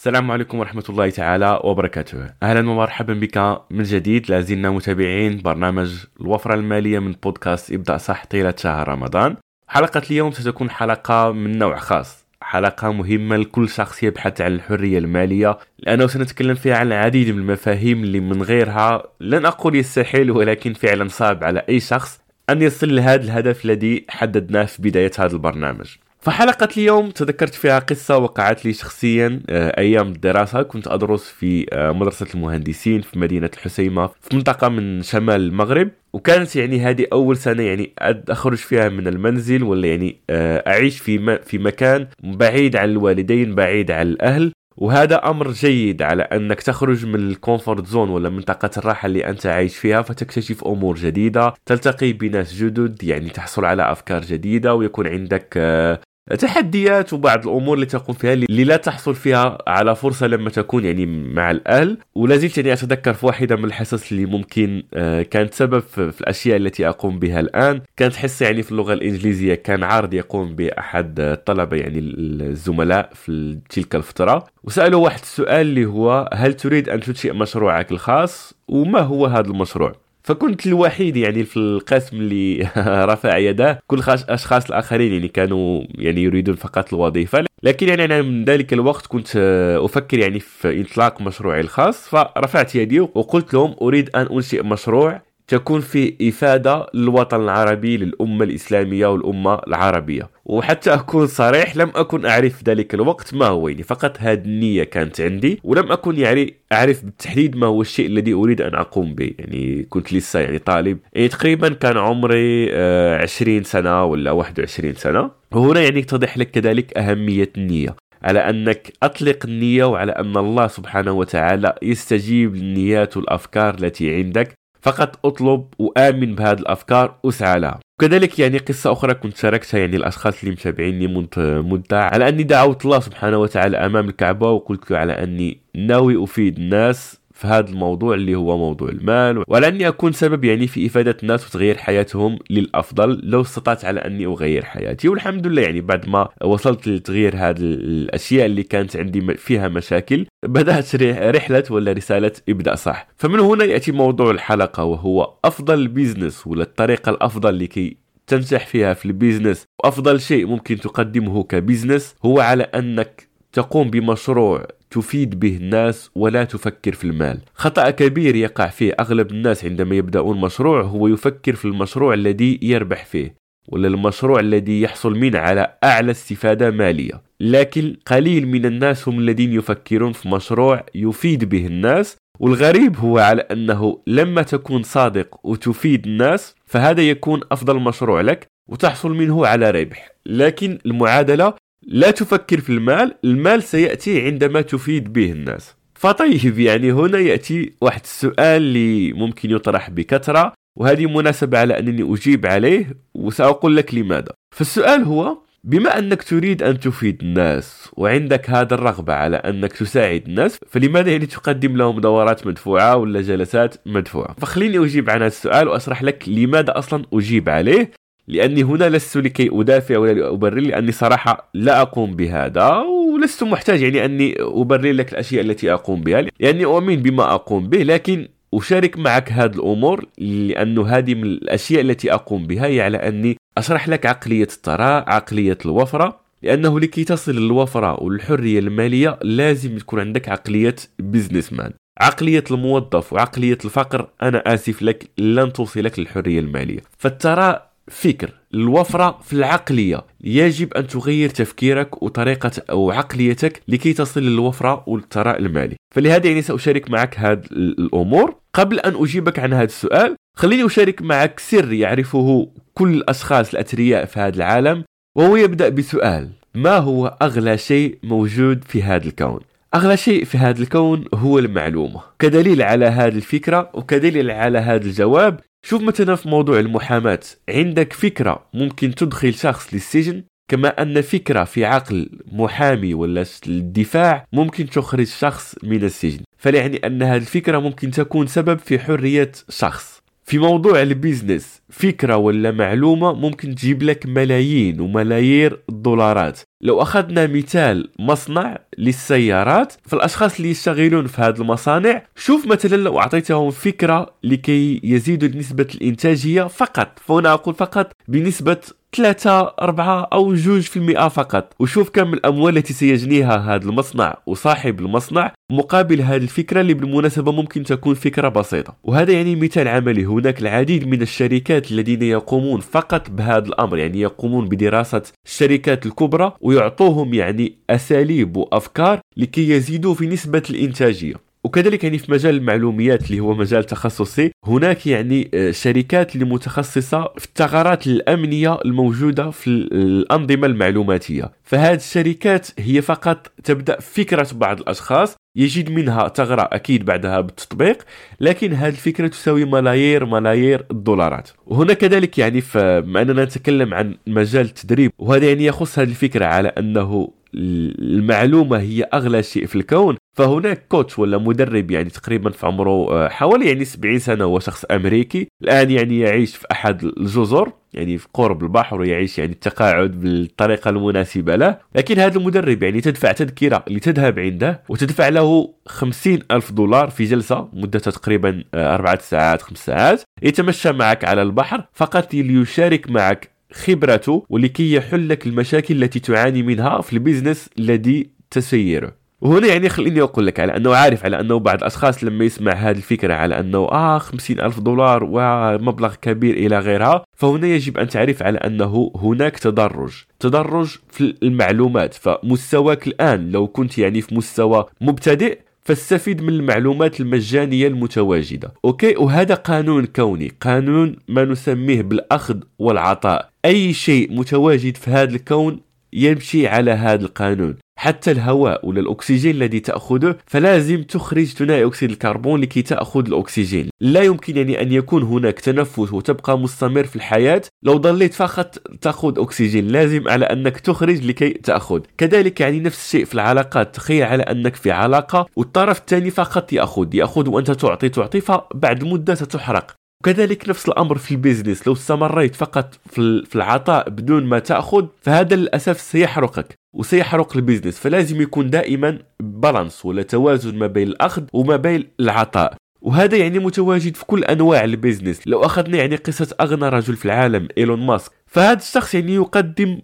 السلام عليكم ورحمة الله تعالى وبركاته. أهلا ومرحبا بك من جديد لازلنا متابعين برنامج الوفرة المالية من بودكاست ابدأ صح طيلة شهر رمضان. حلقة اليوم ستكون حلقة من نوع خاص حلقة مهمة لكل شخص يبحث عن الحرية المالية لأنه سنتكلم فيها عن العديد من المفاهيم اللي من غيرها لن أقول يستحيل ولكن فعلا صعب على أي شخص أن يصل لهذا الهدف الذي حددناه في بداية هذا البرنامج. فحلقة اليوم تذكرت فيها قصة وقعت لي شخصيا آه، أيام الدراسة. كنت أدرس في آه، مدرسة المهندسين في مدينة الحسيمة في منطقة من شمال المغرب. وكانت يعني هذه أول سنة يعني أخرج فيها من المنزل ولا يعني آه، أعيش في في مكان بعيد عن الوالدين بعيد عن الأهل. وهذا أمر جيد على أنك تخرج من ال comfort zone ولا منطقة الراحة اللي أنت عايش فيها فتكتشف أمور جديدة تلتقي بناس جدد يعني تحصل على أفكار جديدة ويكون عندك تحديات وبعض الأمور اللي تقوم فيها اللي لا تحصل فيها على فرصة لما تكون يعني مع الأهل. ولا زلت يعني أتذكر في واحدة من الحصص اللي ممكن آه، كانت سبب في الأشياء التي أقوم بها الآن. كانت حصة يعني في اللغة الإنجليزية. كان عرض يقوم بأحد الطلبه يعني الزملاء في تلك الفترة. وسألوا واحد السؤال اللي هو هل تريد أن تنشئ مشروعك الخاص؟ وما هو هذا المشروع؟ فكنت الوحيد يعني في القسم اللي رفع يداه كل الاشخاص الآخرين يعني كانوا يعني يريدون فقط الوظيفة. لكن يعني أنا من ذلك الوقت كنت أفكر يعني في إطلاق مشروعي الخاص فرفعت يدي وقلت لهم أريد أن أنشئ مشروع تكون في إفادة للوطن العربي للأمة الإسلامية والأمة العربية. وحتى أكون صريح لم أكن أعرف في ذلك الوقت ما هو يعني فقط هذه النية كانت عندي ولم أكن يعني أعرف بالتحديد ما هو الشيء الذي أريد أن أقوم به. يعني كنت لسه يعني طالب. يعني تقريبا كان عمري 20 آه، سنة ولا 21 سنة. وهنا يعني يتضح لك كذلك أهمية النية. على أنك أطلق النية وعلى أن الله سبحانه وتعالى يستجيب للنيات والأفكار التي عندك. فقط أطلب وآمن بهذه الأفكار واسعى لها. وكذلك يعني قصة أخرى كنت شاركتها يعني الأشخاص اللي متابعيني منذ مدة على أني دعوت الله سبحانه وتعالى أمام الكعبة وقلت له على أني ناوي أفيد الناس في هذا الموضوع اللي هو موضوع المال. وعلى اني اكون سبب يعني في إفادة الناس وتغيير حياتهم للأفضل لو استطعت على أني أغير حياتي. والحمد لله يعني بعد ما وصلت لتغيير هذه الأشياء اللي كانت عندي فيها مشاكل بدأت رحلة ولا رسالة ابدا صح. فمن هنا يأتي موضوع الحلقة وهو أفضل business ولا الطريقة الأفضل لكي تنجح فيها في ال business وأفضل شيء ممكن تقدمه ك business هو على أنك تقوم بمشروع تفيد به الناس ولا تفكر في المال. خطأ كبير يقع فيه أغلب الناس عندما يبدأون مشروع هو يفكر في المشروع الذي يربح فيه ولا المشروع الذي يحصل منه على أعلى استفادة مالية. لكن قليل من الناس هم الذين يفكرون في مشروع يفيد به الناس والغريب هو على أنه لما تكون صادق وتفيد الناس فهذا يكون أفضل مشروع لك وتحصل منه على ربح. لكن المعادلة لا تفكر في المال المال سيأتي عندما تفيد به الناس. فطيب يعني هنا يأتي واحد السؤال اللي ممكن يطرح بكثرة وهذه مناسبة على أنني أجيب عليه وسأقول لك لماذا. فالسؤال هو بما أنك تريد أن تفيد الناس وعندك هذا الرغبة على أنك تساعد الناس فلماذا يعني تقدم لهم دورات مدفوعة ولا جلسات مدفوعة؟ فخليني أجيب عن هذا السؤال وأشرح لك لماذا أصلا أجيب عليه. لأني هنا لست لكي أدافع ولا أبرر لأني صراحة لا أقوم بهذا ولست محتاج يعني أني أبرر لك الأشياء التي أقوم بها لأني أؤمن بما أقوم به لكن أشارك معك هذه الأمور لأن هذه من الأشياء التي أقوم بها هي على أني أشرح لك عقلية الثراء عقلية الوفرة لأنه لكي تصل للوفرة والحرية المالية لازم تكون عندك عقلية businessman عقلية الموظف وعقلية الفقر أنا آسف لك لن توصلك للحرية المالية. فالثراء فكر الوفرة في العقلية. يجب أن تغير تفكيرك وطريقة أو عقليتك لكي تصل للوفرة والثراء المالي. فلهذا يعني سأشارك معك هذه الأمور. قبل أن أجيبك عن هذا السؤال خليني أشارك معك سر يعرفه كل الأشخاص الأثرياء في هذا العالم وهو يبدأ بسؤال ما هو أغلى شيء موجود في هذا الكون؟ أغلى شيء في هذا الكون هو المعلومة. كدليل على هذه الفكرة وكدليل على هذا الجواب شوف مثلا في موضوع المحاماة عندك فكرة ممكن تدخل شخص للسجن؟ كما أن فكرة في عقل محامي ولا الدفاع ممكن تخرج شخص من السجن. فليعني أن هذه الفكرة ممكن تكون سبب في حرية شخص. في موضوع البيزنس فكرة ولا معلومة ممكن تجيب لك ملايين وملايير الدولارات. لو أخذنا مثال مصنع للسيارات فالأشخاص اللي يشتغلون في هذه المصانع شوف مثلا لو أعطيتهم فكرة لكي يزيدوا نسبة الإنتاجية فقط. فهنا أقول فقط بنسبة 3 4 أو جوج في المئة فقط. وشوف كم الأموال التي سيجنيها هذا المصنع وصاحب المصنع مقابل هذه الفكرة اللي بالمناسبة ممكن تكون فكرة بسيطة. وهذا يعني مثال عملي. هناك العديد من الشركات الذين يقومون فقط بهذا الأمر يعني يقومون بدراسة الشركات الكبرى ويعطوهم يعني أساليب وأفكار لكي يزيدوا في نسبة الإنتاجية. وكذلك يعني في مجال المعلوميات اللي هو مجال تخصصي هناك يعني آه، شركات اللي متخصصة في الثغرات الأمنية الموجودة في الأنظمة المعلوماتية. فهذه الشركات هي فقط تبدأ فكرة بعض الأشخاص يجد منها ثغرة أكيد بعدها بالتطبيق لكن هذه الفكرة تساوي ملايير ملايير الدولارات. وهنا كذلك يعني فما أننا نتكلم عن مجال التدريب وهذا يعني يخص هذه الفكرة على أنه المعلومة هي أغلى شيء في الكون فهناك كوتش ولا مدرب يعني تقريبا في عمره آه، حوالي يعني 70 سنة هو شخص أمريكي الآن يعني يعيش في أحد الجزر يعني في قرب البحر ويعيش يعني التقاعد بالطريقة المناسبة له لكن هذا المدرب يعني تدفع تذكرة لتذهب عنده وتدفع له خمسين ألف دولار في جلسة مدتها تقريبا آه، أربعة ساعات خمس ساعات يتمشى معك على البحر فقط ليشارك معك خبرته ولكي يحل لك المشاكل التي تعاني منها في البيزنس الذي تسيره وهنا يعني خليني أقول لك على أنه عارف على أنه بعض الأشخاص لما يسمع هذه الفكرة على أنه آه خمسين ألف دولار ومبلغ كبير إلى غيرها فهنا يجب أن تعرف على أنه هناك تدرج. تدرج في المعلومات فمستواك الآن لو كنت يعني في مستوى مبتدئ فاستفيد من المعلومات المجانية المتواجدة. okay؟ وهذا قانون كوني. قانون ما نسميه بالأخذ والعطاء. أي شيء متواجد في هذا الكون يمشي على هذا القانون. حتى الهواء ولا الأكسجين الذي تأخذه فلازم تخرج ثنائي أكسيد الكربون لكي تأخذ الأكسجين. لا يمكن يعني أن يكون هناك تنفس وتبقى مستمر في الحياة. لو ضليت فقط تأخذ أكسجين لازم على أنك تخرج لكي تأخذ. كذلك يعني نفس الشيء في العلاقات تخيل على أنك في علاقة والطرف الثاني فقط يأخذ يأخذ وأنت تعطي تعطي فبعد مدة ستحرق. وكذلك نفس الأمر في ال business لو استمريت فقط في العطاء بدون ما تأخذ فهذا للأسف سيحرقك. وسيحرق ال business فلازم يكون دائما balance ولا توازن ما بين الأخذ وما بين العطاء. وهذا يعني متواجد في كل أنواع ال business. لو أخذنا يعني قصه أغنى رجل في العالم إيلون ماسك. فهذا الشخص يعني يقدم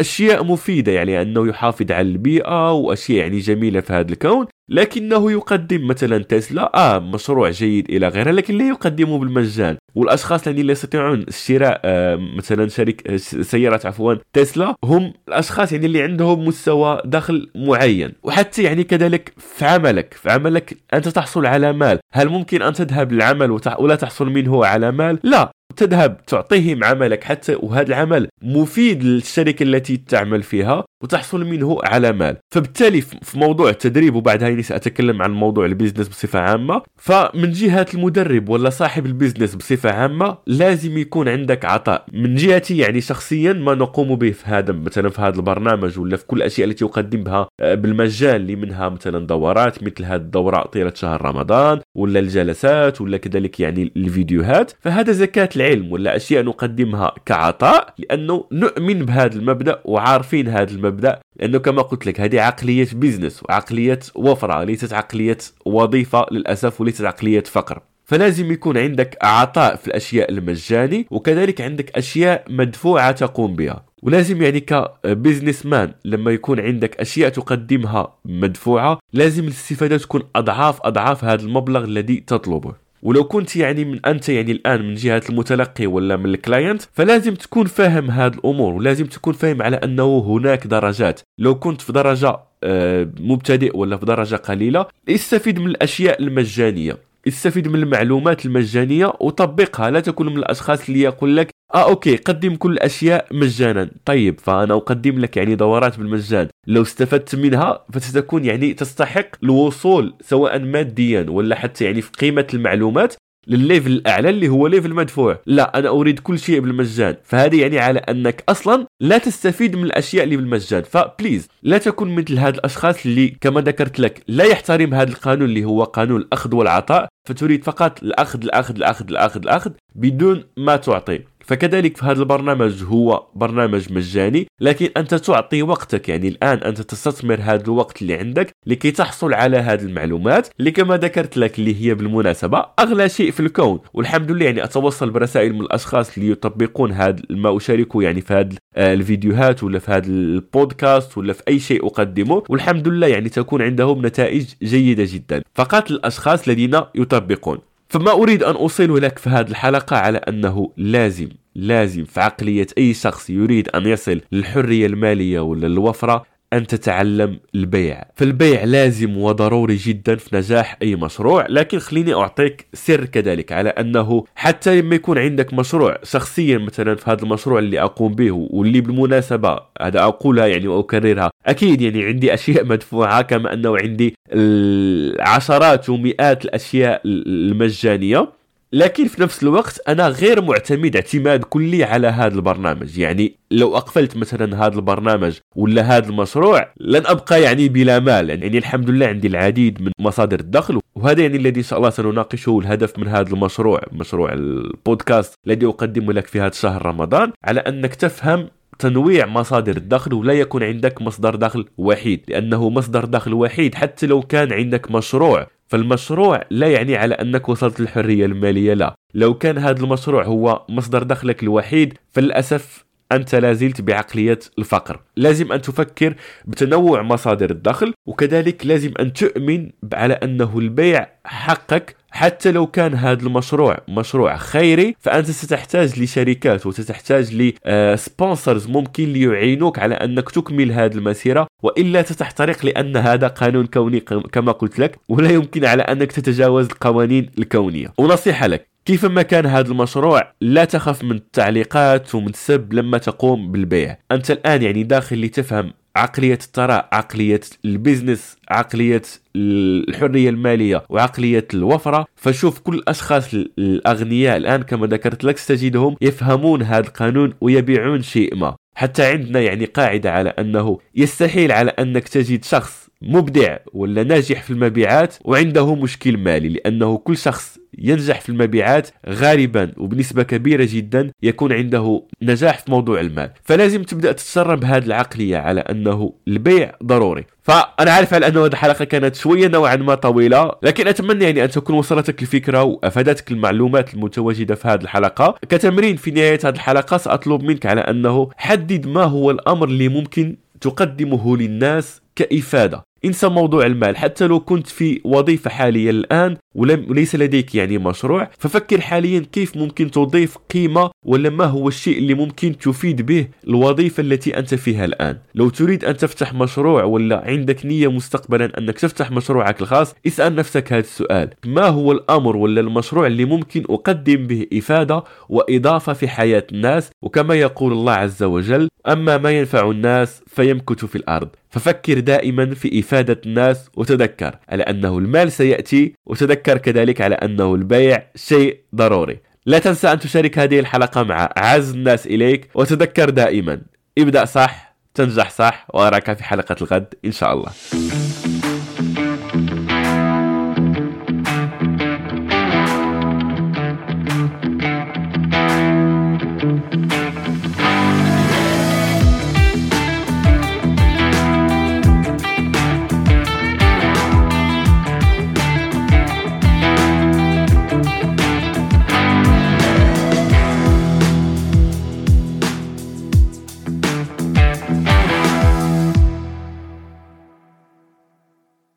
أشياء مفيدة يعني أنه يحافظ على البيئة وأشياء يعني جميلة في هذا الكون. لكنه يقدم مثلا تسلا. آه مشروع جيد إلى غيره لكن لا يقدمه بالمجان. والأشخاص الذين لا يستطيعون شراء آه مثلا شركه آه، سياره عفوا تسلا هم الأشخاص يعني اللي عندهم مستوى دخل معين. وحتى يعني كذلك في عملك في عملك أنت تحصل على مال. هل ممكن أن تذهب للعمل ولا تحصل منه على مال؟ لا. تذهب تعطيهم عملك حتى وهذا العمل مفيد للشركة التي تعمل فيها وتحصل منه على مال. فبالتالي في موضوع التدريب وبعدها يعني سأتكلم عن موضوع ال business بصفة عامة. فمن جهة المدرب ولا صاحب ال business بصفة عامة لازم يكون عندك عطاء. من جهتي يعني شخصيا ما نقوم به في هذا مثلا في هذا البرنامج ولا في كل الأشياء التي أقدم بها آه، بالمجان اللي منها مثلا دورات مثل هذه الدورة طيلة شهر رمضان ولا الجلسات ولا كذلك يعني الفيديوهات. فهذا زكاة العلم ولا أشياء نقدمها كعطاء لأنه نؤمن بهذا المبدأ وعارفين هذا المبدأ. لأنه كما قلت لك هذه عقلية business وعقلية وفرة ليست عقلية وظيفة للأسف وليست عقلية فقر. فلازم يكون عندك عطاء في الأشياء المجاني وكذلك عندك أشياء مدفوعة تقوم بها. ولازم يعني ك businessman لما يكون عندك أشياء تقدمها مدفوعة لازم الاستفادة تكون أضعاف أضعاف هذا المبلغ الذي تطلبه. ولو كنت يعني من أنت يعني الآن من جهة المتلقي ولا من ال client فلازم تكون فاهم هذه الأمور ولازم تكون فاهم على أنه هناك درجات. لو كنت في درجة آه، مبتدئ ولا في درجة قليلة استفيد من الأشياء المجانية. استفيد من المعلومات المجانية وطبقها لا تكون من الأشخاص اللي يقول لك آه okay قدم كل الأشياء مجانا. طيب فأنا أقدم لك يعني دورات بالمجان. لو استفدت منها فستكون يعني تستحق الوصول سواء ماديا ولا حتى يعني في قيمة المعلومات للل level الأعلى اللي هو level مدفوع. لا أنا أريد كل شيء بالمجان. فهذا يعني على أنك أصلا لا تستفيد من الأشياء اللي بالمجان. ف please لا تكن مثل هاد الأشخاص اللي كما ذكرت لك لا يحترم هذا القانون اللي هو قانون الأخذ والعطاء فتريد فقط الأخذ الأخذ الأخذ الأخذ الأخذ بدون ما تعطي. فكذلك في هذا البرنامج هو برنامج مجاني لكن أنت تعطي وقتك يعني الآن أنت تستثمر هذا الوقت اللي عندك لكي تحصل على هذه المعلومات اللي كما ذكرت لك اللي هي بالمناسبة أغلى شيء في الكون. والحمد لله يعني أتوصل برسائل من الأشخاص اللي يطبقون هذا ما اشاركه يعني في هذه الفيديوهات ولا في هذا البودكاست ولا في أي شيء أقدمه. والحمد لله يعني تكون عندهم نتائج جيدة جدا. فقط الأشخاص الذين يطبقون. فما أريد أن أوصله لك في هذه الحلقة على أنه لازم لازم في عقلية أي شخص يريد أن يصل للحرية المالية ولا الوفرة أن تتعلم البيع. فالبيع لازم وضروري جدا في نجاح أي مشروع لكن خليني أعطيك سر كذلك على أنه حتى لما يكون عندك مشروع شخصيا مثلا في هذا المشروع اللي أقوم به واللي بالمناسبة هذا أقولها يعني وأكررها أكيد يعني عندي أشياء مدفوعة كما أنه عندي العشرات ومئات الأشياء المجانية. لكن في نفس الوقت أنا غير معتمد اعتماد كلي على هذا البرنامج. يعني لو أقفلت مثلا هذا البرنامج ولا هذا المشروع لن أبقى يعني بلا مال. يعني الحمد لله عندي العديد من مصادر الدخل وهذا يعني الذي إن شاء الله سنناقشه الهدف من هذا المشروع مشروع البودكاست الذي أقدمه لك في هذا الشهر رمضان على أنك تفهم تنويع مصادر الدخل ولا يكون عندك مصدر دخل وحيد. لأنه مصدر دخل وحيد حتى لو كان عندك مشروع فالمشروع لا يعني على أنك وصلت للحرية المالية لا. لو كان هذا المشروع هو مصدر دخلك الوحيد فللأسف أنت لازلت بعقلية الفقر. لازم أن تفكر بتنوع مصادر الدخل وكذلك لازم أن تؤمن على أنه البيع حقك. حتى لو كان هذا المشروع مشروع خيري فأنت ستحتاج لشركات وستحتاج ل sponsors ممكن ليعينوك على أنك تكمل هذه المسيرة. وإلا ستحترق لأن هذا قانون كوني كما قلت لك ولا يمكن على أنك تتجاوز القوانين الكونية. ونصيحة لك كيفما كان هذا المشروع لا تخف من التعليقات ومن السب لما تقوم بالبيع. أنت الآن يعني داخل لتفهم عقلية الثراء عقلية ال business عقلية الحرية المالية وعقلية الوفرة. فشوف كل الأشخاص الأغنياء الآن كما ذكرت لك ستجدهم يفهمون هذا القانون ويبيعون شيء ما. حتى عندنا يعني قاعدة على أنه يستحيل على أنك تجد شخص مبدع ولا ناجح في المبيعات وعنده مشكل مالي لأنه كل شخص ينجح في المبيعات غالبا وبنسبة كبيرة جدا يكون عنده نجاح في موضوع المال. فلازم تبدأ تتسرب هذه العقلية على أنه البيع ضروري. فأنا عارف على أنه هذه الحلقة كانت شوية نوعا ما طويلة لكن أتمنى يعني أن تكون وصلتك الفكرة وأفادتك المعلومات المتواجدة في هذه الحلقة. كتمرين في نهاية هذه الحلقة سأطلب منك على أنه حدد ما هو الأمر اللي ممكن تقدمه للناس كإفادة. انسى موضوع المال. حتى لو كنت في وظيفة حاليا الآن وليس لديك يعني مشروع ففكر حاليا كيف ممكن تضيف قيمة ولا ما هو الشيء اللي ممكن تفيد به الوظيفة التي أنت فيها الآن. لو تريد أن تفتح مشروع ولا عندك نية مستقبلا أنك تفتح مشروعك الخاص اسأل نفسك هذا السؤال. ما هو الأمر ولا المشروع اللي ممكن أقدم به إفادة وإضافة في حياة الناس؟ وكما يقول الله عز وجل أما ما ينفع الناس فيمكث في الأرض. ففكر دائما في إفادة الناس وتذكر على أنه المال سيأتي وتذكر كذلك على أنه البيع شيء ضروري. لا تنسى أن تشارك هذه الحلقة مع أعز الناس إليك وتذكر دائما. ابدأ صح تنجح صح وأراك في حلقة الغد إن شاء الله.